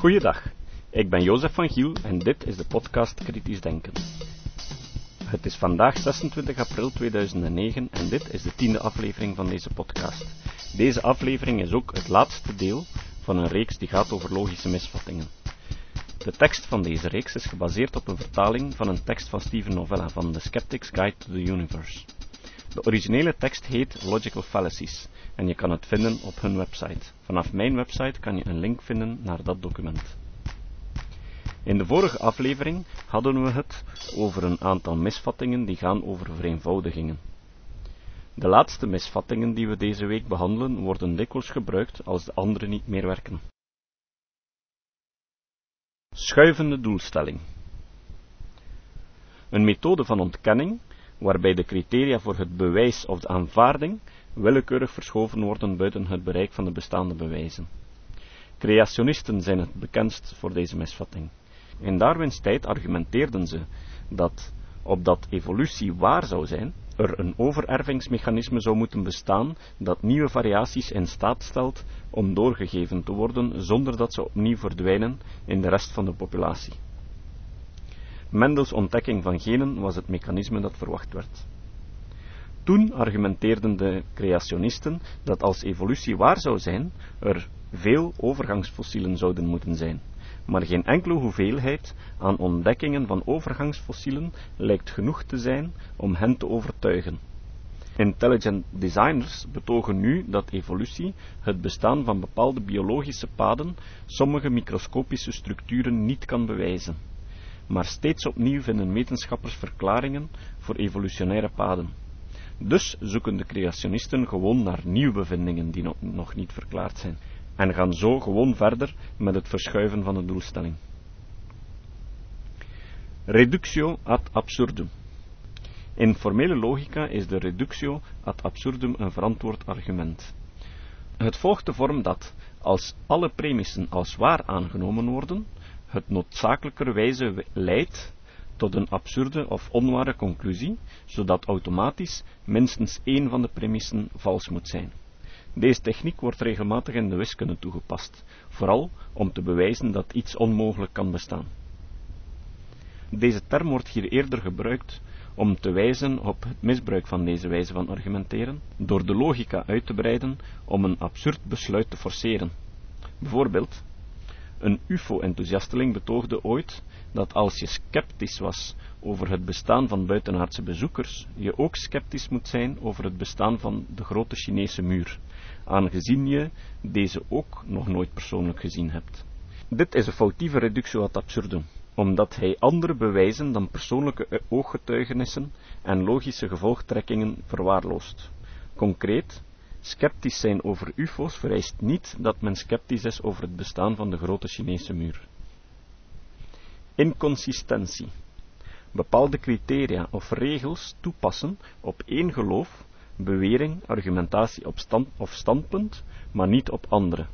Goeiedag, ik ben Jozef van Giel en dit is de podcast Kritisch Denken. Het is vandaag 26 april 2009 en dit is de tiende aflevering van deze podcast. Deze aflevering is ook het laatste deel van een reeks die gaat over logische misvattingen. De tekst van deze reeks is gebaseerd op een vertaling van een tekst van Steven Novella van The Skeptic's Guide to the Universe. De originele tekst heet Logical Fallacies en je kan het vinden op hun website. Vanaf mijn website kan je een link vinden naar dat document. In de vorige aflevering hadden we het over een aantal misvattingen die gaan over vereenvoudigingen. De laatste misvattingen die we deze week behandelen worden dikwijls gebruikt als de andere niet meer werken. Schuivende doelstelling. Een methode van ontkenning waarbij de criteria voor het bewijs of de aanvaarding willekeurig verschoven worden buiten het bereik van de bestaande bewijzen. Creationisten zijn het bekendst voor deze misvatting. In Darwins tijd argumenteerden ze dat, opdat evolutie waar zou zijn, er een overervingsmechanisme zou moeten bestaan dat nieuwe variaties in staat stelt om doorgegeven te worden zonder dat ze opnieuw verdwijnen in de rest van de populatie. Mendels ontdekking van genen was het mechanisme dat verwacht werd. Toen argumenteerden de creationisten dat als evolutie waar zou zijn, er veel overgangsfossielen zouden moeten zijn. Maar geen enkele hoeveelheid aan ontdekkingen van overgangsfossielen lijkt genoeg te zijn om hen te overtuigen. Intelligent designers betogen nu dat evolutie het bestaan van bepaalde biologische paden sommige microscopische structuren niet kan bewijzen. Maar steeds opnieuw vinden wetenschappers verklaringen voor evolutionaire paden. Dus zoeken de creationisten gewoon naar nieuwe bevindingen die nog niet verklaard zijn, en gaan zo gewoon verder met het verschuiven van de doelstelling. Reductio ad absurdum. In formele logica is de reductio ad absurdum een verantwoord argument. Het volgt de vorm dat, als alle premissen als waar aangenomen worden, het noodzakelijkerwijze leidt tot een absurde of onware conclusie, zodat automatisch minstens één van de premissen vals moet zijn. Deze techniek wordt regelmatig in de wiskunde toegepast, vooral om te bewijzen dat iets onmogelijk kan bestaan. Deze term wordt hier eerder gebruikt om te wijzen op het misbruik van deze wijze van argumenteren, door de logica uit te breiden om een absurd besluit te forceren. Bijvoorbeeld, een UFO-enthousiasteling betoogde ooit dat als je sceptisch was over het bestaan van buitenaardse bezoekers, je ook sceptisch moet zijn over het bestaan van de grote Chinese muur, aangezien je deze ook nog nooit persoonlijk gezien hebt. Dit is een foutieve reductio ad absurdum, omdat hij andere bewijzen dan persoonlijke ooggetuigenissen en logische gevolgtrekkingen verwaarloost. Concreet, Sceptisch zijn over UFO's vereist niet dat men sceptisch is over het bestaan van de grote Chinese muur. Inconsistentie. Bepaalde criteria of regels toepassen op één geloof, bewering, argumentatie of standpunt, maar niet op andere.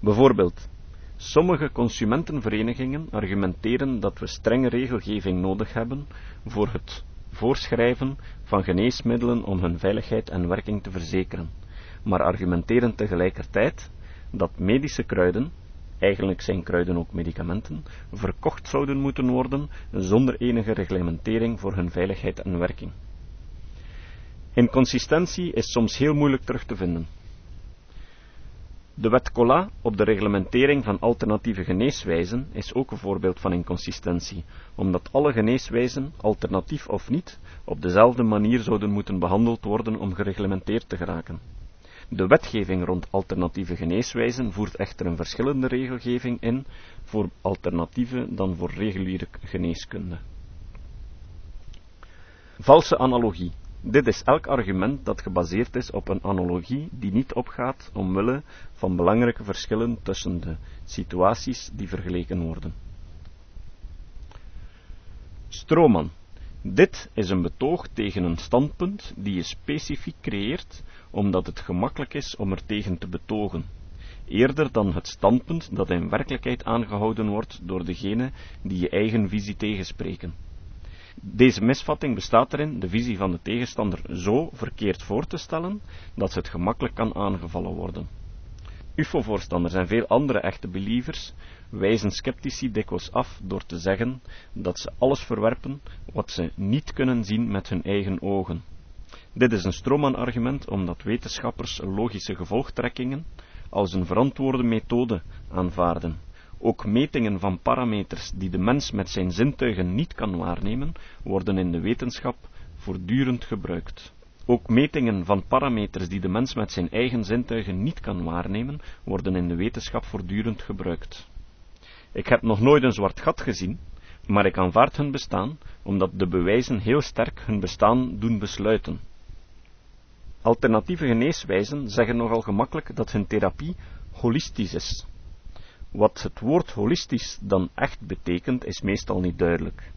Bijvoorbeeld, sommige consumentenverenigingen argumenteren dat we strenge regelgeving nodig hebben voor het voorschrijven van geneesmiddelen om hun veiligheid en werking te verzekeren, maar argumenteren tegelijkertijd dat medische kruiden, eigenlijk zijn kruiden ook medicamenten, verkocht zouden moeten worden zonder enige reglementering voor hun veiligheid en werking. Inconsistentie is soms heel moeilijk terug te vinden. De wet Collat op de reglementering van alternatieve geneeswijzen is ook een voorbeeld van inconsistentie, omdat alle geneeswijzen, alternatief of niet, op dezelfde manier zouden moeten behandeld worden om gereglementeerd te geraken. De wetgeving rond alternatieve geneeswijzen voert echter een verschillende regelgeving in voor alternatieven dan voor reguliere geneeskunde. Valse analogie. Dit is elk argument dat gebaseerd is op een analogie die niet opgaat omwille van belangrijke verschillen tussen de situaties die vergeleken worden. Stroman. Dit is een betoog tegen een standpunt die je specifiek creëert omdat het gemakkelijk is om er tegen te betogen, eerder dan het standpunt dat in werkelijkheid aangehouden wordt door degene die je eigen visie tegenspreken. Deze misvatting bestaat erin de visie van de tegenstander zo verkeerd voor te stellen dat het gemakkelijk kan aangevallen worden. UFO-voorstanders en veel andere echte believers wijzen sceptici dikwijls af door te zeggen dat ze alles verwerpen wat ze niet kunnen zien met hun eigen ogen. Dit is een stroomman-argument omdat wetenschappers logische gevolgtrekkingen als een verantwoorde methode aanvaarden. Ook metingen van parameters die de mens met zijn zintuigen niet kan waarnemen, worden in de wetenschap voortdurend gebruikt. Ook metingen van parameters die de mens met zijn eigen zintuigen niet kan waarnemen, worden in de wetenschap voortdurend gebruikt. Ik heb nog nooit een zwart gat gezien, maar ik aanvaard hun bestaan, omdat de bewijzen heel sterk hun bestaan doen besluiten. Alternatieve geneeswijzen zeggen nogal gemakkelijk dat hun therapie holistisch is. Wat het woord holistisch dan echt betekent, is meestal niet duidelijk.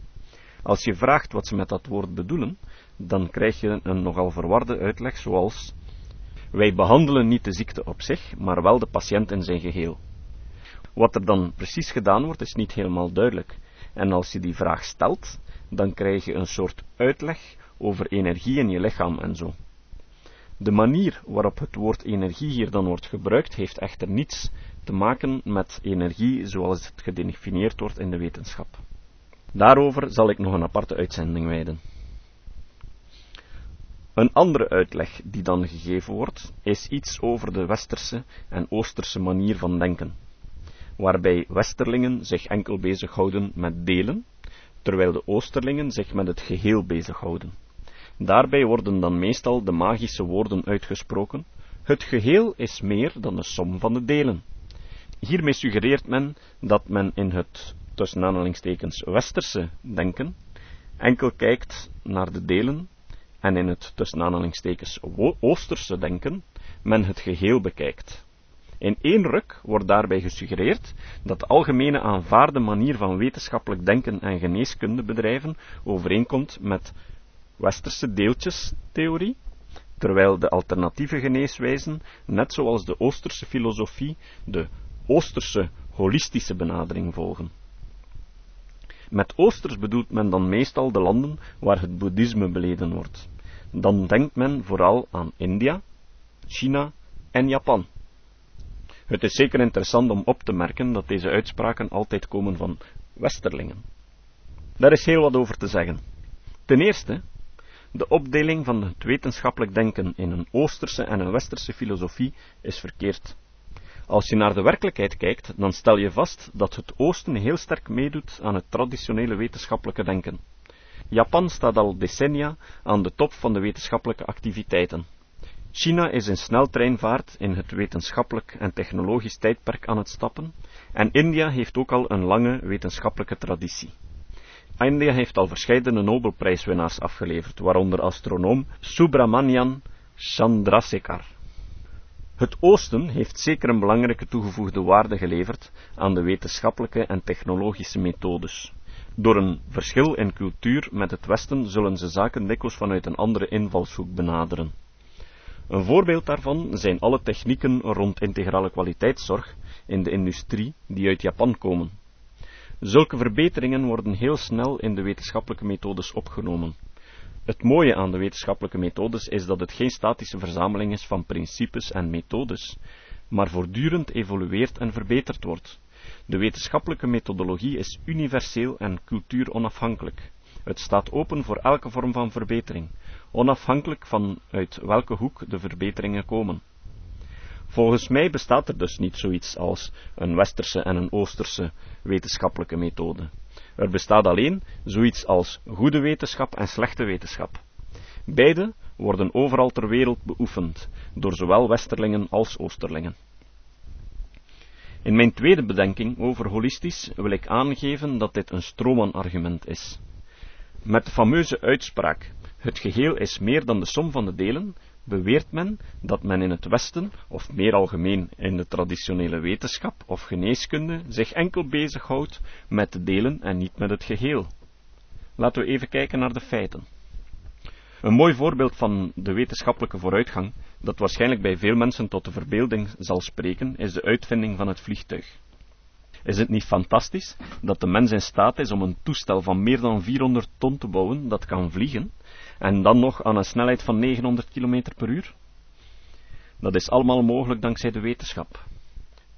Als je vraagt wat ze met dat woord bedoelen, dan krijg je een nogal verwarde uitleg zoals wij behandelen niet de ziekte op zich, maar wel de patiënt in zijn geheel. Wat er dan precies gedaan wordt, is niet helemaal duidelijk. En als je die vraag stelt, dan krijg je een soort uitleg over energie in je lichaam en zo. De manier waarop het woord energie hier dan wordt gebruikt, heeft echter niets te maken met energie zoals het gedefinieerd wordt in de wetenschap. Daarover zal ik nog een aparte uitzending wijden. Een andere uitleg die dan gegeven wordt, is iets over de westerse en oosterse manier van denken, waarbij westerlingen zich enkel bezighouden met delen, terwijl de oosterlingen zich met het geheel bezighouden. Daarbij worden dan meestal de magische woorden uitgesproken, het geheel is meer dan de som van de delen. Hiermee suggereert men dat men in het tussen aanhalingstekens westerse denken enkel kijkt naar de delen en in het tussen aanhalingstekens oosterse denken men het geheel bekijkt. In één ruk wordt daarbij gesuggereerd dat de algemene aanvaarde manier van wetenschappelijk denken en geneeskunde bedrijven overeenkomt met westerse deeltjestheorie, terwijl de alternatieve geneeswijzen, net zoals de oosterse filosofie, de oosterse holistische benadering volgen. Met oosters bedoelt men dan meestal de landen waar het boeddhisme beleden wordt. Dan denkt men vooral aan India, China en Japan. Het is zeker interessant om op te merken dat deze uitspraken altijd komen van westerlingen. Daar is heel wat over te zeggen. Ten eerste, de opdeling van het wetenschappelijk denken in een oosterse en een westerse filosofie is verkeerd. Als je naar de werkelijkheid kijkt, dan stel je vast dat het Oosten heel sterk meedoet aan het traditionele wetenschappelijke denken. Japan staat al decennia aan de top van de wetenschappelijke activiteiten. China is in sneltreinvaart in het wetenschappelijk en technologisch tijdperk aan het stappen, en India heeft ook al een lange wetenschappelijke traditie. India heeft al verscheidene Nobelprijswinnaars afgeleverd, waaronder astronoom Subramanian Chandrasekhar. Het Oosten heeft zeker een belangrijke toegevoegde waarde geleverd aan de wetenschappelijke en technologische methodes. Door een verschil in cultuur met het Westen zullen ze zaken dikwijls vanuit een andere invalshoek benaderen. Een voorbeeld daarvan zijn alle technieken rond integrale kwaliteitszorg in de industrie die uit Japan komen. Zulke verbeteringen worden heel snel in de wetenschappelijke methodes opgenomen. Het mooie aan de wetenschappelijke methodes is dat het geen statische verzameling is van principes en methodes, maar voortdurend evolueert en verbeterd wordt. De wetenschappelijke methodologie is universeel en cultuuronafhankelijk. Het staat open voor elke vorm van verbetering, onafhankelijk van uit welke hoek de verbeteringen komen. Volgens mij bestaat er dus niet zoiets als een westerse en een oosterse wetenschappelijke methode. Er bestaat alleen zoiets als goede wetenschap en slechte wetenschap. Beide worden overal ter wereld beoefend, door zowel westerlingen als oosterlingen. In mijn tweede bedenking over holistisch wil ik aangeven dat dit een stroman-argument is. Met de fameuze uitspraak: het geheel is meer dan de som van de delen, beweert men dat men in het Westen, of meer algemeen in de traditionele wetenschap of geneeskunde, zich enkel bezighoudt met de delen en niet met het geheel. Laten we even kijken naar de feiten. Een mooi voorbeeld van de wetenschappelijke vooruitgang, dat waarschijnlijk bij veel mensen tot de verbeelding zal spreken, is de uitvinding van het vliegtuig. Is het niet fantastisch dat de mens in staat is om een toestel van meer dan 400 ton te bouwen dat kan vliegen, en dan nog aan een snelheid van 900 km per uur? Dat is allemaal mogelijk dankzij de wetenschap.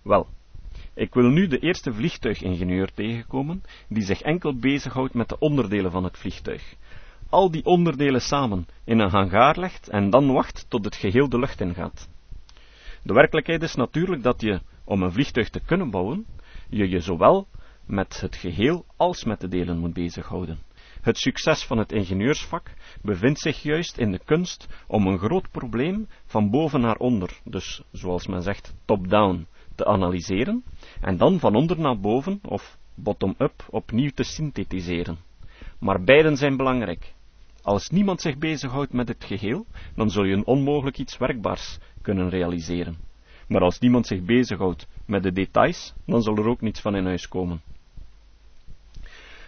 Wel, ik wil nu de eerste vliegtuigingenieur tegenkomen die zich enkel bezighoudt met de onderdelen van het vliegtuig. Al die onderdelen samen in een hangaar legt en dan wacht tot het geheel de lucht ingaat. De werkelijkheid is natuurlijk dat je, om een vliegtuig te kunnen bouwen, je je zowel met het geheel als met de delen moet bezighouden. Het succes van het ingenieursvak bevindt zich juist in de kunst om een groot probleem van boven naar onder, dus zoals men zegt top-down, te analyseren en dan van onder naar boven of bottom-up opnieuw te synthetiseren. Maar beiden zijn belangrijk. Als niemand zich bezighoudt met het geheel, dan zul je een onmogelijk iets werkbaars kunnen realiseren. Maar als niemand zich bezighoudt met de details, dan zal er ook niets van in huis komen.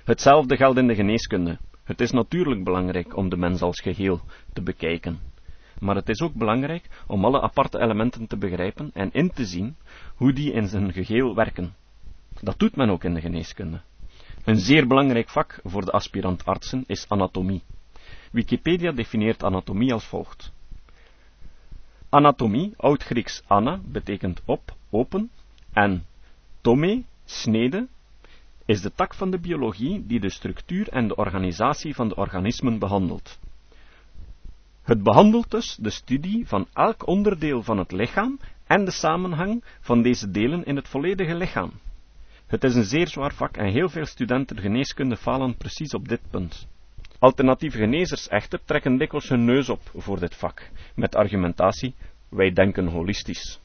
Hetzelfde geldt in de geneeskunde. Het is natuurlijk belangrijk om de mens als geheel te bekijken. Maar het is ook belangrijk om alle aparte elementen te begrijpen en in te zien hoe die in zijn geheel werken. Dat doet men ook in de geneeskunde. Een zeer belangrijk vak voor de aspirant-artsen is anatomie. Wikipedia definieert anatomie als volgt. Anatomie, oud-Grieks ana, betekent op, open, en tome, snede, is de tak van de biologie die de structuur en de organisatie van de organismen behandelt. Het behandelt dus de studie van elk onderdeel van het lichaam en de samenhang van deze delen in het volledige lichaam. Het is een zeer zwaar vak en heel veel studenten geneeskunde falen precies op dit punt. Alternatieve genezers echter trekken dikwijls hun neus op voor dit vak, met argumentatie, wij denken holistisch.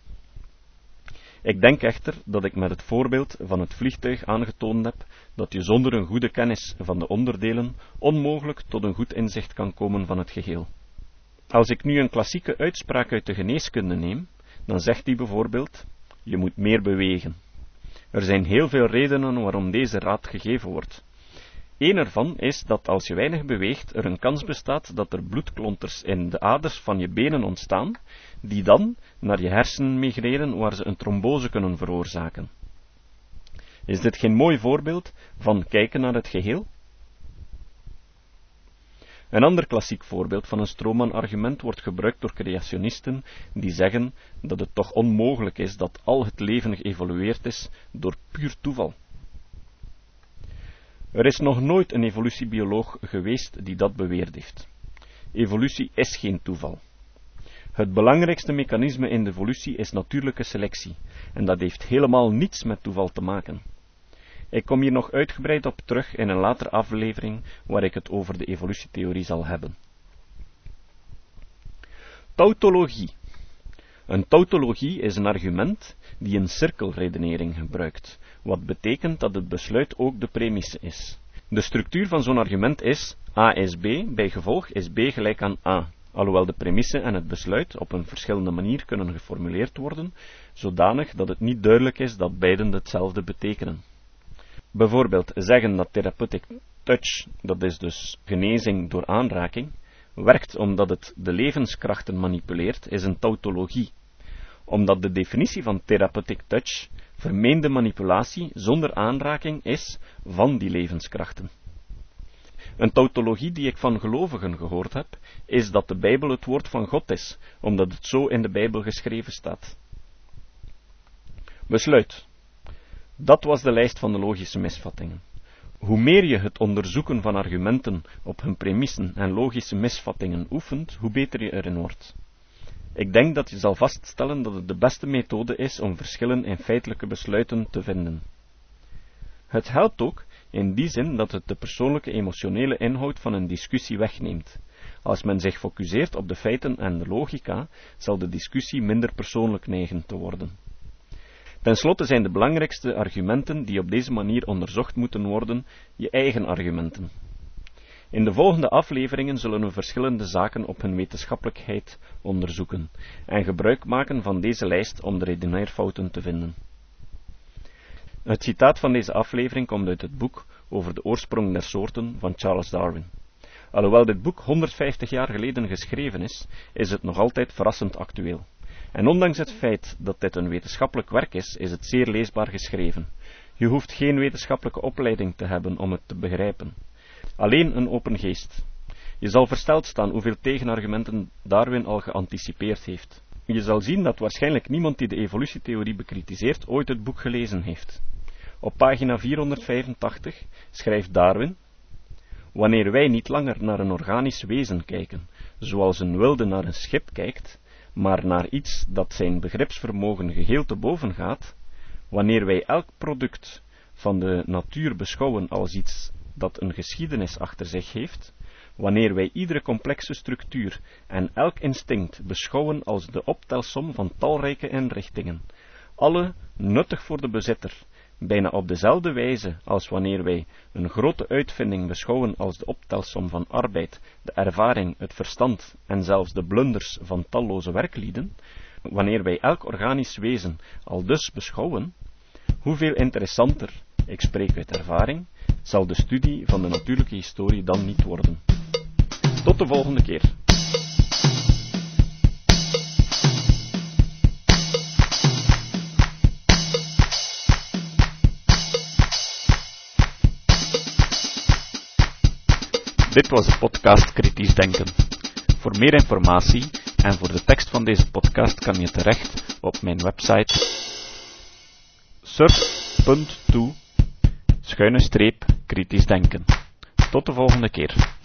Ik denk echter dat ik met het voorbeeld van het vliegtuig aangetoond heb dat je zonder een goede kennis van de onderdelen onmogelijk tot een goed inzicht kan komen van het geheel. Als ik nu een klassieke uitspraak uit de geneeskunde neem, dan zegt die bijvoorbeeld: je moet meer bewegen. Er zijn heel veel redenen waarom deze raad gegeven wordt. Een ervan is dat als je weinig beweegt, er een kans bestaat dat er bloedklonters in de aders van je benen ontstaan, die dan naar je hersenen migreren waar ze een trombose kunnen veroorzaken. Is dit geen mooi voorbeeld van kijken naar het geheel? Een ander klassiek voorbeeld van een stroomman-argument wordt gebruikt door creationisten die zeggen dat het toch onmogelijk is dat al het leven geëvolueerd is door puur toeval. Er is nog nooit een evolutiebioloog geweest die dat beweerd heeft. Evolutie is geen toeval. Het belangrijkste mechanisme in de evolutie is natuurlijke selectie, en dat heeft helemaal niets met toeval te maken. Ik kom hier nog uitgebreid op terug in een latere aflevering waar ik het over de evolutietheorie zal hebben. Tautologie. Een tautologie is een argument die een cirkelredenering gebruikt, wat betekent dat het besluit ook de premisse is. De structuur van zo'n argument is A is B, bij gevolg is B gelijk aan A, alhoewel de premisse en het besluit op een verschillende manier kunnen geformuleerd worden, zodanig dat het niet duidelijk is dat beiden hetzelfde betekenen. Bijvoorbeeld zeggen dat therapeutic touch, dat is dus genezing door aanraking, werkt omdat het de levenskrachten manipuleert, is een tautologie. Omdat de definitie van therapeutic touch vermeende manipulatie zonder aanraking is van die levenskrachten. Een tautologie die ik van gelovigen gehoord heb, is dat de Bijbel het woord van God is, omdat het zo in de Bijbel geschreven staat. Besluit. Dat was de lijst van de logische misvattingen. Hoe meer je het onderzoeken van argumenten op hun premissen en logische misvattingen oefent, hoe beter je erin wordt. Ik denk dat je zal vaststellen dat het de beste methode is om verschillen in feitelijke besluiten te vinden. Het helpt ook in die zin dat het de persoonlijke emotionele inhoud van een discussie wegneemt. Als men zich focuseert op de feiten en de logica, zal de discussie minder persoonlijk neigen te worden. Ten slotte zijn de belangrijkste argumenten die op deze manier onderzocht moeten worden, je eigen argumenten. In de volgende afleveringen zullen we verschillende zaken op hun wetenschappelijkheid onderzoeken en gebruik maken van deze lijst om de redeneerfouten te vinden. Het citaat van deze aflevering komt uit het boek over de oorsprong der soorten van Charles Darwin. Alhoewel dit boek 150 jaar geleden geschreven is, is het nog altijd verrassend actueel. En ondanks het feit dat dit een wetenschappelijk werk is, is het zeer leesbaar geschreven. Je hoeft geen wetenschappelijke opleiding te hebben om het te begrijpen. Alleen een open geest. Je zal versteld staan hoeveel tegenargumenten Darwin al geanticipeerd heeft. Je zal zien dat waarschijnlijk niemand die de evolutietheorie bekritiseert ooit het boek gelezen heeft. Op pagina 485 schrijft Darwin: Wanneer wij niet langer naar een organisch wezen kijken, zoals een wilde naar een schip kijkt, maar naar iets dat zijn begripsvermogen geheel te boven gaat, wanneer wij elk product van de natuur beschouwen als iets dat een geschiedenis achter zich heeft, wanneer wij iedere complexe structuur en elk instinct beschouwen als de optelsom van talrijke inrichtingen, alle nuttig voor de bezitter, bijna op dezelfde wijze als wanneer wij een grote uitvinding beschouwen als de optelsom van arbeid, de ervaring, het verstand en zelfs de blunders van talloze werklieden, wanneer wij elk organisch wezen al dus beschouwen, hoeveel interessanter, ik spreek uit ervaring, zal de studie van de natuurlijke historie dan niet worden. Tot de volgende keer. Dit was de podcast Kritisch Denken. Voor meer informatie en voor de tekst van deze podcast kan je terecht op mijn website surf.to schuine streep kritisch denken. Tot de volgende keer.